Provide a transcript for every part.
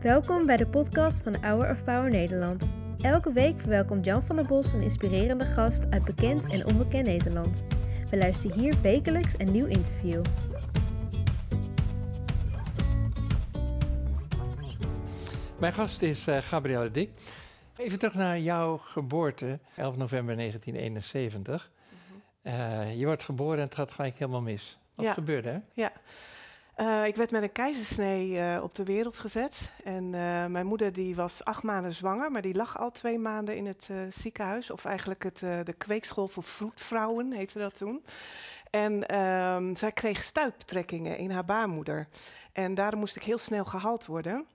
Welkom bij de podcast van Hour of Power Nederland. Elke week verwelkomt Jan van der Bos een inspirerende gast uit bekend en onbekend Nederland. We luisteren hier wekelijks een nieuw interview. Mijn gast is uh, Gabrielle Dik. Even terug naar jouw geboorte, 11 november 1971. Uh, je wordt geboren en het gaat gelijk helemaal mis. Wat Ja. gebeurde er? Ja. Eh, ik werd met een keizersnee eh, op de wereld gezet. En eh, mijn moeder die was acht maanden zwanger, maar die lag al twee maanden in het ziekenhuis. Of eigenlijk het, de kweekschool voor vroedvrouwen heette dat toen. En ehm, zij kreeg stuiptrekkingen in haar baarmoeder. En daarom moest ik heel snel gehaald worden.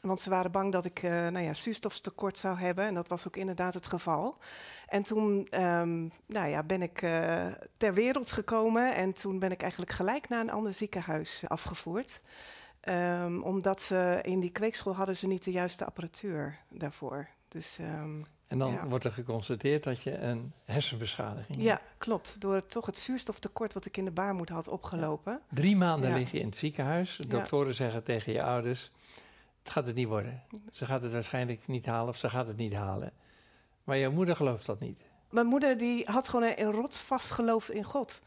Want ze waren bang dat ik eh nou ja, zuurstoftekort zou hebben. En dat was ook inderdaad het geval. En toen ehm, nou ja, ben ik eh, ter wereld gekomen. En toen ben ik eigenlijk gelijk naar een ander ziekenhuis afgevoerd. Ehm, omdat ze in die kweekschool hadden ze niet de juiste apparatuur daarvoor. Dus ehm, En dan Ja. wordt er geconstateerd dat je een hersenbeschadiging hebt. ja, klopt. Door toch het zuurstoftekort wat ik in de baarmoeder had opgelopen. Drie maanden lig je in het ziekenhuis. De doktoren zeggen tegen je ouders, het gaat het niet worden. Ze gaat het waarschijnlijk niet halen of ze gaat het niet halen. Maar jouw moeder gelooft dat niet. Mijn moeder die had gewoon een, rotsvast geloof in God.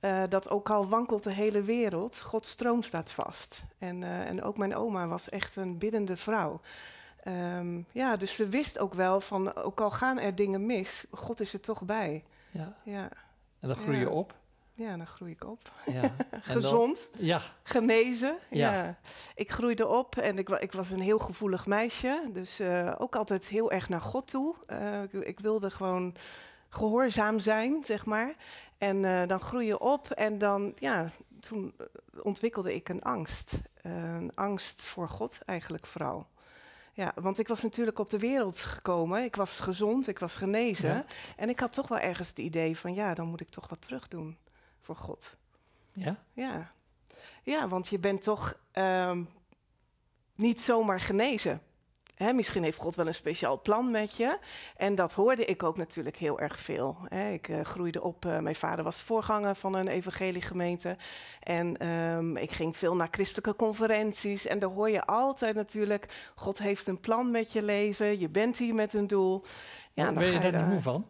Eh, dat ook al wankelt de hele wereld, Gods stroom staat vast. En, eh, en ook mijn oma was echt een biddende vrouw. Ehm, ja, dus ze wist ook wel van, ook al gaan er dingen mis, God is er toch bij. Ja. Ja, En dan groei je Ja. op. ja dan groei ik op. Ja. Dan- Gezond, ja, genezen. Ja. Ja. Ik groeide op en ik, ik was een heel gevoelig meisje. Dus eh, ook altijd heel erg naar God toe. Eh, ik, ik wilde gewoon gehoorzaam zijn, zeg maar. En eh, dan groei je op en dan, ja, toen ontwikkelde ik een angst. Een angst voor God eigenlijk vooral. Ja, want ik was natuurlijk op de wereld gekomen. Ik was gezond, ik was genezen. Ja. En ik had toch wel ergens het idee van, ja, dan moet ik toch wat terug doen voor God. ja. Ja, ja want je bent toch ehm, niet zomaar genezen. Hè, misschien heeft God wel een speciaal plan met je. En dat hoorde ik ook natuurlijk heel erg veel. Ik eh, groeide op, eh, mijn vader was voorganger van een evangeliegemeente. En ehm, ik ging veel naar christelijke conferenties. En daar hoor je altijd natuurlijk, God heeft een plan met je leven. Je bent hier met een doel. Ja, dan ben je niet daar- moe van?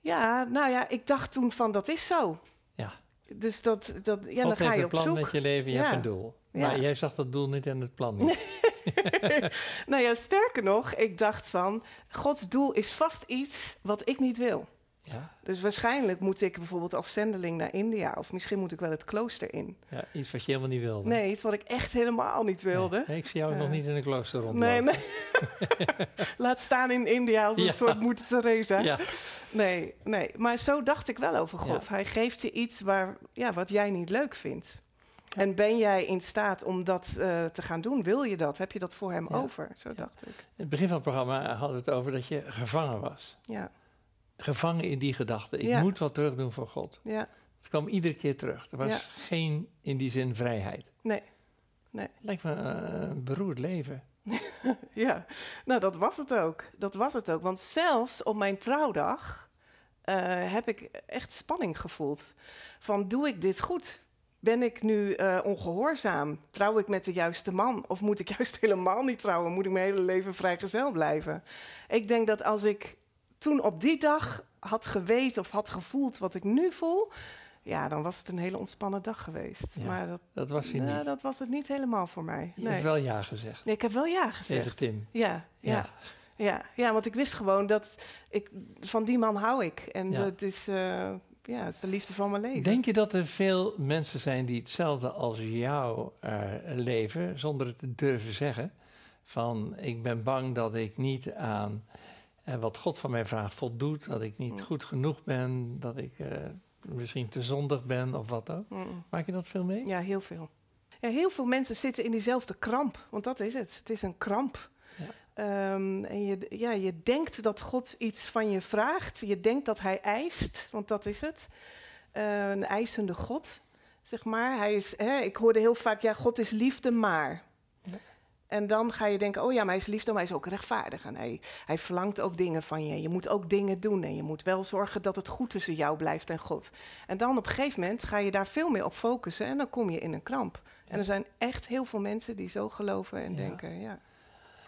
Ja, nou ja, ik dacht toen van dat is zo. Dus dat, dat, ja, dan ga je een op plan zoek. met je leven, je Ja. hebt een doel. Ja. Maar jij zag dat doel niet en het plan niet. nou ja, sterker nog, ik dacht van, Gods doel is vast iets wat ik niet wil. Ja, Dus waarschijnlijk moet ik bijvoorbeeld als zendeling naar India, of misschien moet ik wel het klooster in. ja, iets wat je helemaal niet wilde. Nee, iets wat ik echt helemaal niet wilde. Nee, ik zie jou nog niet in een klooster rondlopen. Nee, nee. Laat staan in India als een Ja. soort moeder Teresa. Ja, Nee, nee. Maar zo dacht ik wel over God. Hij geeft je iets waar, ja, wat jij niet leuk vindt. En ben jij in staat om dat eh, te gaan doen? Wil je dat? Heb je dat voor hem over? Zo dacht ik. in het begin van het programma hadden we het over dat je gevangen was. Ja, Gevangen in die gedachte. Ik Ja. moet wat terug doen voor God. ja, Het kwam iedere keer terug. Er was Ja. geen, in die zin, vrijheid. nee. Nee. Lijkt me een beroerd leven. Ja, nou dat was het ook. Dat was het ook. Want zelfs op mijn trouwdag eh, heb ik echt spanning gevoeld. Van doe ik dit goed? Ben ik nu eh, ongehoorzaam? Trouw ik met de juiste man? Of moet ik juist helemaal niet trouwen? Moet ik mijn hele leven vrijgezel blijven? Ik denk dat als ik toen op die dag had geweten of had gevoeld wat ik nu voel... Ja, dan was het een hele ontspannen dag geweest. Ja, maar dat, Dat was hij nou, niet. dat was het niet helemaal voor mij. Je Nee. hebt wel ja gezegd nee, ik heb wel ja gezegd. tegen Tim. Ja, ja. Ja. Ja, ja, want ik wist gewoon dat ik van die man hou ik. En Ja. dat is, eh, ja, het is de liefde van mijn leven. Denk je dat er veel mensen zijn die hetzelfde als jou eh, leven, zonder het te durven zeggen? Van ik ben bang dat ik niet aan eh, wat God van mij vraagt voldoet, dat ik niet Mm. goed genoeg ben, dat ik eh, misschien te zondig ben of wat ook. Mm. Maak je dat veel mee? Ja, heel veel. Ja, heel veel mensen zitten in diezelfde kramp, want dat is het. Het is een kramp. Ja. Ehm, en je, ja, je denkt dat God iets van je vraagt. Je denkt dat hij eist, want dat is het. Eh, een eisende God, zeg maar. Hij is, hè, ik hoorde heel vaak, ja, God is liefde, maar. En dan ga je denken, oh ja, maar hij is liefde, maar hij is ook rechtvaardig. En hij, hij verlangt ook dingen van je. Je moet ook dingen doen en je moet wel zorgen dat het goed tussen jou blijft en God. En dan op een gegeven moment ga je daar veel meer op focussen en dan kom je in een kramp. En er zijn echt heel veel mensen die zo geloven en Ja. denken, ja.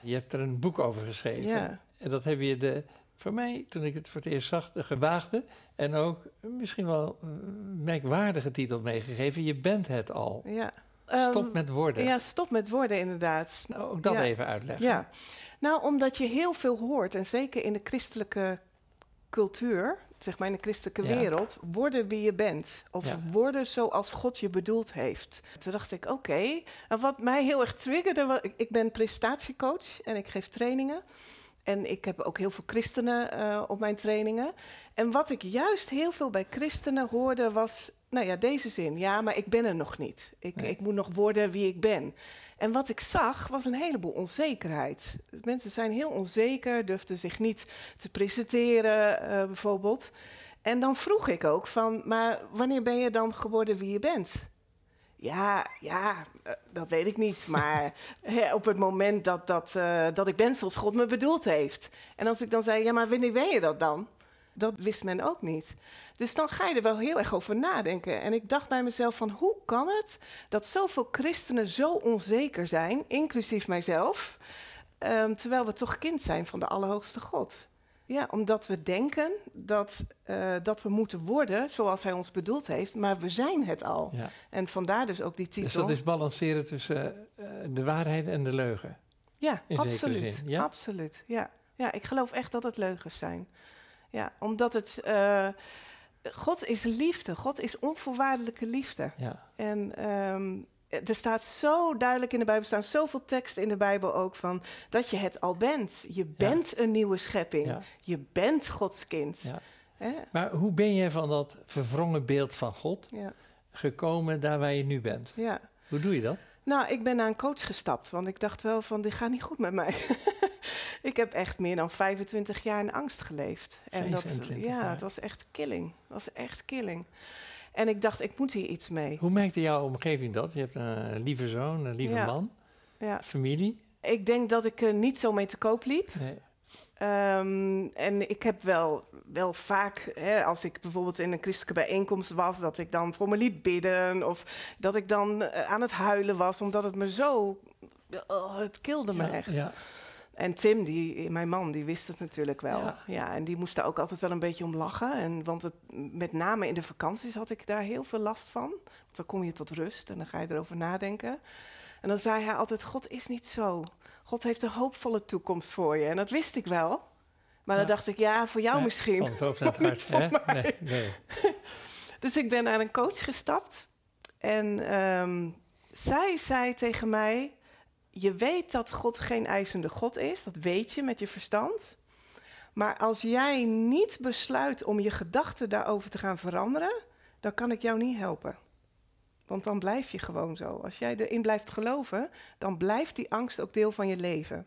Je hebt er een boek over geschreven. Ja, En dat heb je de, voor mij, toen ik het voor het eerst zag, de gewaagde en ook misschien wel merkwaardige titel meegegeven. Je bent het al. ja. Stop Ehm, met woorden. Ja, stop met woorden inderdaad. Nou, ook dat Ja. even uitleggen. Ja, nou omdat je heel veel hoort en zeker in de christelijke cultuur, zeg maar in de christelijke Ja. wereld, worden wie je bent. Of Ja. worden zoals God je bedoeld heeft. Toen dacht ik, oké. En wat mij heel erg triggerde, wa- ik, ik ben prestatiecoach en ik geef trainingen. En ik heb ook heel veel christenen eh, op mijn trainingen. En wat ik juist heel veel bij christenen hoorde was, nou ja, deze zin. Ja, maar ik ben er nog niet. Ik, Nee. ik moet nog worden wie ik ben. En wat ik zag was een heleboel onzekerheid. Dus mensen zijn heel onzeker, durfden zich niet te presenteren, eh, bijvoorbeeld. En dan vroeg ik ook van, maar wanneer ben je dan geworden wie je bent? Ja, ja, eh, dat weet ik niet. Maar op het moment dat, dat, eh, dat ik ben zoals God me bedoeld heeft. En als ik dan zei, ja, maar wanneer ben je dat dan? Dat wist men ook niet. Dus dan ga je er wel heel erg over nadenken. En ik dacht bij mezelf van, hoe kan het dat zoveel christenen zo onzeker zijn, inclusief mijzelf, ehm, terwijl we toch kind zijn van de Allerhoogste God? Ja, omdat we denken dat, eh, dat we moeten worden zoals Hij ons bedoeld heeft, maar we zijn het al. Ja. En vandaar dus ook die titel. Dus dat is balanceren tussen eh, de waarheid en de leugen. ja, in absoluut. ja? Absoluut, ja. Ja, ik geloof echt dat het leugens zijn. Ja, omdat het... eh, God is liefde. God is onvoorwaardelijke liefde. Ja. En ehm, er staat zo duidelijk in de Bijbel, er staan zoveel teksten in de Bijbel ook van dat je het al bent. Je bent een nieuwe schepping. Ja. Je bent Gods kind. Ja. Hè? Maar hoe ben je van dat verwrongen beeld van God gekomen daar waar je nu bent? ja. Hoe doe je dat? Nou, ik ben naar een coach gestapt, want ik dacht wel van, dit gaat niet goed met mij. ik heb echt meer dan 25 jaar in angst geleefd. En dat, 25 ja, het was echt killing. Het was echt killing. En ik dacht, ik moet hier iets mee. Hoe merkte jouw omgeving dat? Je hebt een lieve zoon, een lieve Ja. man, Ja. familie. Ik denk dat ik er niet zo mee te koop liep. Nee. Ehm, en ik heb wel, wel vaak, hè, als ik bijvoorbeeld in een christelijke bijeenkomst was, dat ik dan voor me liet bidden. Of dat ik dan eh, aan het huilen was, omdat het me zo. oh, het kilde me Ja, echt. ja. En Tim, die, mijn man, die wist het natuurlijk wel. Ja. Ja. en die moest daar ook altijd wel een beetje om lachen. En, want het, met name in de vakanties had ik daar heel veel last van. Want dan kom je tot rust en dan ga je erover nadenken. En dan zei hij altijd, God is niet zo. God heeft een hoopvolle toekomst voor je. En dat wist ik wel. Maar dan dacht ik, ja, voor jou Nee, misschien. Van het hoofd naar het hart. Nee, nee. Dus ik ben naar een coach gestapt. En ehm, zij zei tegen mij: Je weet dat God geen eisende God is. Dat weet je met je verstand. Maar als jij niet besluit om je gedachten daarover te gaan veranderen, dan kan ik jou niet helpen. Want dan blijf je gewoon zo. Als jij erin blijft geloven, dan blijft die angst ook deel van je leven.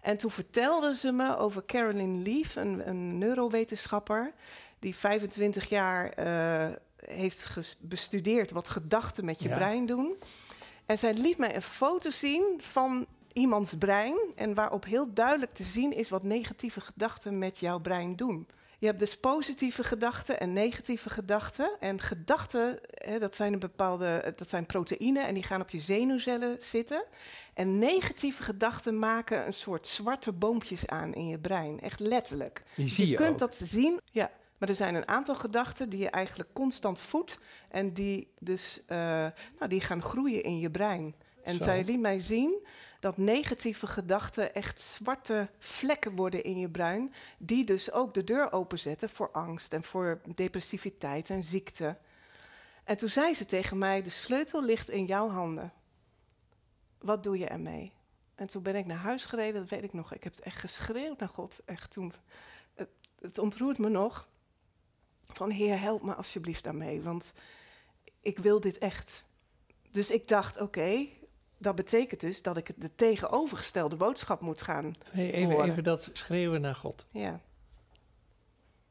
En toen vertelde ze me over Caroline Leaf, een, een neurowetenschapper, die 25 jaar eh, heeft bestudeerd wat gedachten met je Ja. brein doen. En zij liet mij een foto zien van iemands brein en waarop heel duidelijk te zien is wat negatieve gedachten met jouw brein doen. Je hebt dus positieve gedachten en negatieve gedachten. En gedachten, hè, dat zijn een bepaalde, dat zijn proteïnen en die gaan op je zenuwcellen zitten. En negatieve gedachten maken een soort zwarte boompjes aan in je brein, echt letterlijk. Die Dus zie je je kunt ook. dat zien, ja. Maar er zijn een aantal gedachten die je eigenlijk constant voedt en die dus eh, nou, die gaan groeien in je brein. En Zo. zij liet mij zien dat negatieve gedachten echt zwarte vlekken worden in je brein, die dus ook de deur openzetten voor angst en voor depressiviteit en ziekte. En toen zei ze tegen mij: De sleutel ligt in jouw handen. Wat doe je ermee? En toen ben ik naar huis gereden, dat weet ik nog. Ik heb het echt geschreeuwd naar God. Echt toen. Het, het ontroert me nog. Van Heer, help me alsjeblieft daarmee, want ik wil dit echt. Dus ik dacht, oké, dat betekent dus dat ik de tegenovergestelde boodschap moet gaan. Hey, even, even dat schreeuwen naar God. Ja,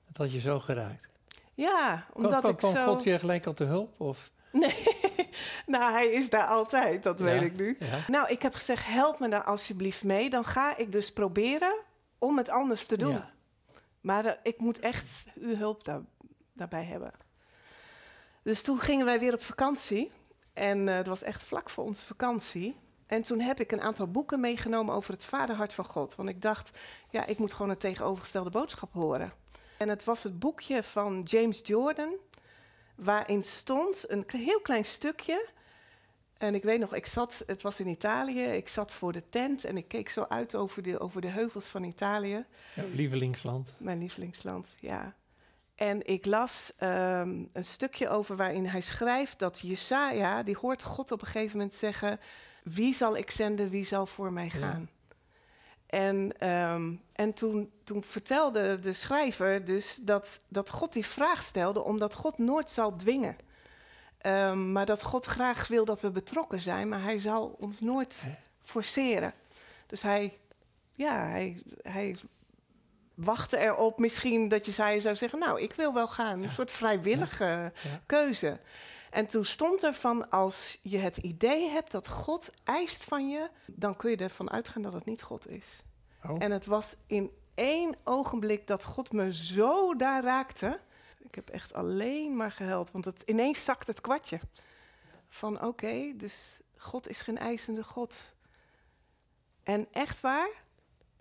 Dat had je zo geraakt. ja omdat ik kwam zo... God je gelijk op de hulp? Of? Nee, nou hij is daar altijd, dat weet ik nu. Ja. Nou, ik heb gezegd, help me daar alsjeblieft mee. Dan ga ik dus proberen om het anders te doen. Ja. Maar eh, ik moet echt uw hulp daar, daarbij hebben. Dus toen gingen wij weer op vakantie. En uh, dat was echt vlak voor onze vakantie. En toen heb ik een aantal boeken meegenomen over het vaderhart van God. Want ik dacht, ja, ik moet gewoon een tegenovergestelde boodschap horen. En het was het boekje van James Jordan, waarin stond een heel klein stukje. En ik weet nog, ik zat, het was in Italië, ik zat voor de tent en ik keek zo uit over de, over de heuvels van Italië. Ja, lievelingsland. Mijn lievelingsland, ja. En ik las um, een stukje over waarin hij schrijft dat Jesaja, die hoort God op een gegeven moment zeggen, wie zal ik zenden, wie zal voor mij gaan? En, um, en toen, toen vertelde de schrijver dus dat, dat God die vraag stelde, omdat God nooit zal dwingen. Um, maar dat God graag wil dat we betrokken zijn, maar hij zal ons nooit forceren. Dus hij, ja, hij, hij wachtte erop misschien dat je zou zeggen, nou, ik wil wel gaan. Een soort vrijwillige keuze. En toen stond er van, als je het idee hebt dat God eist van je, dan kun je ervan uitgaan dat het niet God is. Oh. En het was in één ogenblik dat God me zo daar raakte. Ik heb echt alleen maar gehuild, want het, ineens zakt het kwartje. Van oké, dus God is geen eisende God. En echt waar,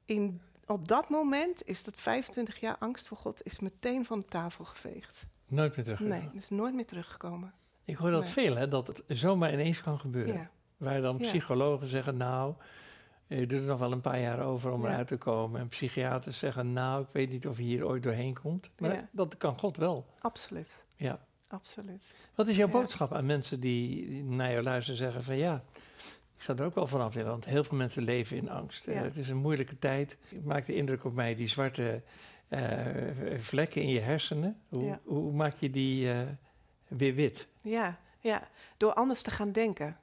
in, op dat moment is dat 25 jaar angst voor God is meteen van de tafel geveegd. Nooit meer teruggekomen? Nee, dus nooit meer teruggekomen. Ik hoor dat veel, hè, dat het zomaar ineens kan gebeuren. Ja. Waar dan psychologen zeggen, nou, je doet er nog wel een paar jaar over om eruit te komen. En psychiaters zeggen, nou, ik weet niet of je hier ooit doorheen komt. Maar dat kan God wel. Absoluut. Ja. Absoluut. Wat is jouw boodschap aan mensen die naar jou luisteren zeggen van ja, zou er ook wel vanaf willen, want heel veel mensen leven in angst. Uh, het is een moeilijke tijd. Het maakt de indruk op mij, die zwarte uh, vlekken in je hersenen. Hoe, hoe maak je die uh, weer wit? Ja, ja, door anders te gaan denken.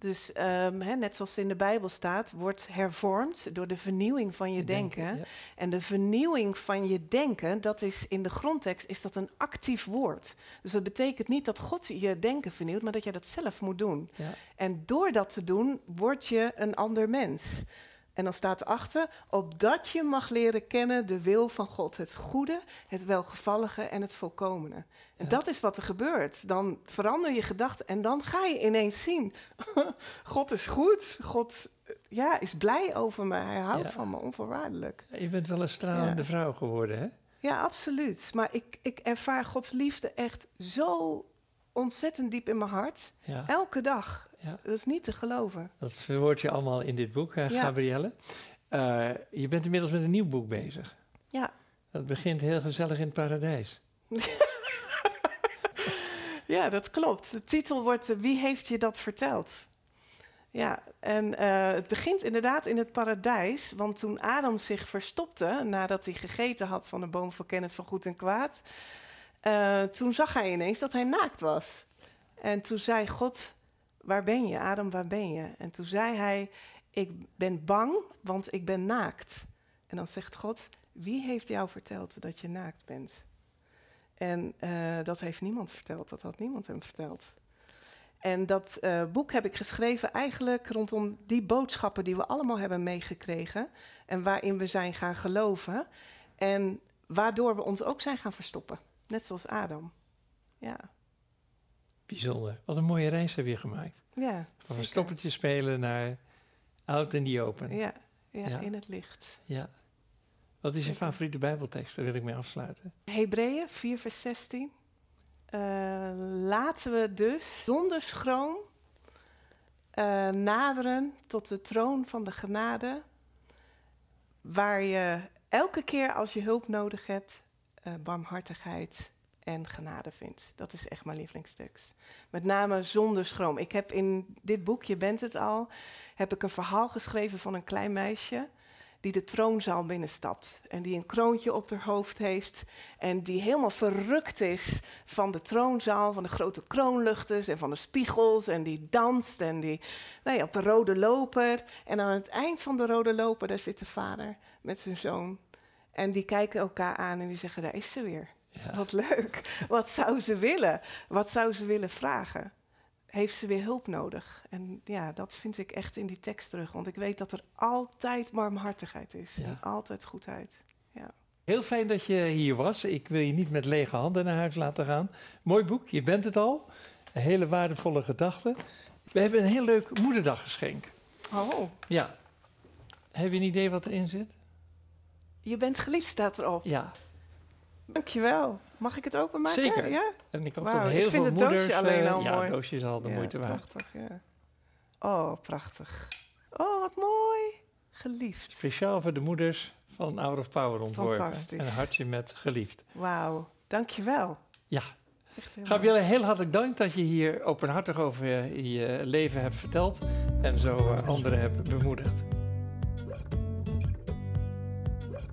Dus um, net zoals in de Bijbel staat, wordt hervormd door de vernieuwing van je denken. En de vernieuwing van je denken, dat is in de grondtekst is dat een actief woord. Dus dat betekent niet dat God je denken vernieuwt, maar dat je dat zelf moet doen. Ja. En door dat te doen, word je een ander mens. En dan staat erachter, opdat je mag leren kennen de wil van God. Het goede, het welgevallige en het volkomene. En dat is wat er gebeurt. Dan verander je gedachten en dan ga je ineens zien, God is goed. God ja, is blij over me. Hij houdt van me onvoorwaardelijk. Je bent wel een stralende vrouw geworden, hè? Ja, absoluut. Maar ik, ik ervaar Gods liefde echt zo ontzettend diep in mijn hart. Elke dag. Ja. Dat is niet te geloven. Dat verwoord je allemaal in dit boek, Gabrielle. Uh, je bent inmiddels met een nieuw boek bezig. Ja. Dat begint heel gezellig in het paradijs. ja, dat klopt. De titel wordt Wie heeft je dat verteld? Ja, en uh, het begint inderdaad in het paradijs. Want toen Adam zich verstopte nadat hij gegeten had van de boom van kennis van goed en kwaad, uh, toen zag hij ineens dat hij naakt was. En toen zei God, waar ben je? Adam, waar ben je? En toen zei hij, ik ben bang, want ik ben naakt. En dan zegt God, wie heeft jou verteld dat je naakt bent? En uh, dat heeft niemand verteld, dat had niemand hem verteld. En dat uh, boek heb ik geschreven eigenlijk rondom die boodschappen die we allemaal hebben meegekregen en waarin we zijn gaan geloven en waardoor we ons ook zijn gaan verstoppen, net zoals Adam. Ja. Bijzonder. Wat een mooie reis heb je gemaakt. Ja. Van een stoppertje spelen naar out in the open. Ja, ja, in het licht. Ja. Wat is je favoriete Bijbeltekst? Daar wil ik mee afsluiten. Hebreeën 4, vers 16. Uh, laten we dus zonder schroom uh, naderen tot de troon van de genade, waar je elke keer als je hulp nodig hebt, uh, barmhartigheid en genade vindt. Dat is echt mijn lievelingstekst. Met name zonder schroom. Ik heb in dit boek, je bent het al, heb ik een verhaal geschreven van een klein meisje die de troonzaal binnenstapt en die een kroontje op haar hoofd heeft en die helemaal verrukt is van de troonzaal, van de grote kroonluchters en van de spiegels en die danst en die nou ja, op de rode loper en aan het eind van de rode loper daar zit de vader met zijn zoon en die kijken elkaar aan en die zeggen daar is ze weer. Ja. Wat leuk. Wat zou ze willen? Wat zou ze willen vragen? Heeft ze weer hulp nodig? En ja, dat vind ik echt in die tekst terug. Want ik weet dat er altijd warmhartigheid is. En altijd goedheid. Ja. Heel fijn dat je hier was. Ik wil je niet met lege handen naar huis laten gaan. Mooi boek, je bent het al. Een hele waardevolle gedachte. We hebben een heel leuk moederdaggeschenk. Oh, Ja. Heb je een idee wat erin zit? je bent geliefd staat erop. Ja. Dankjewel. Mag ik het openmaken? Zeker. Ja? En ik hoop dat ik heel vind veel het doosje moeders... alleen eh, al ja, mooi. het doosje is al de Ja, moeite waard. Prachtig, ja. Oh, prachtig. Oh, wat mooi. Geliefd. Speciaal voor de moeders van Hour of Power ontworpen. Fantastisch. Een hartje met geliefd. Wauw, dankjewel. Ja. Echt heel Gabrielle, heel hartelijk dank dat je hier openhartig over je, je leven hebt verteld. En zo eh, anderen hebt bemoedigd.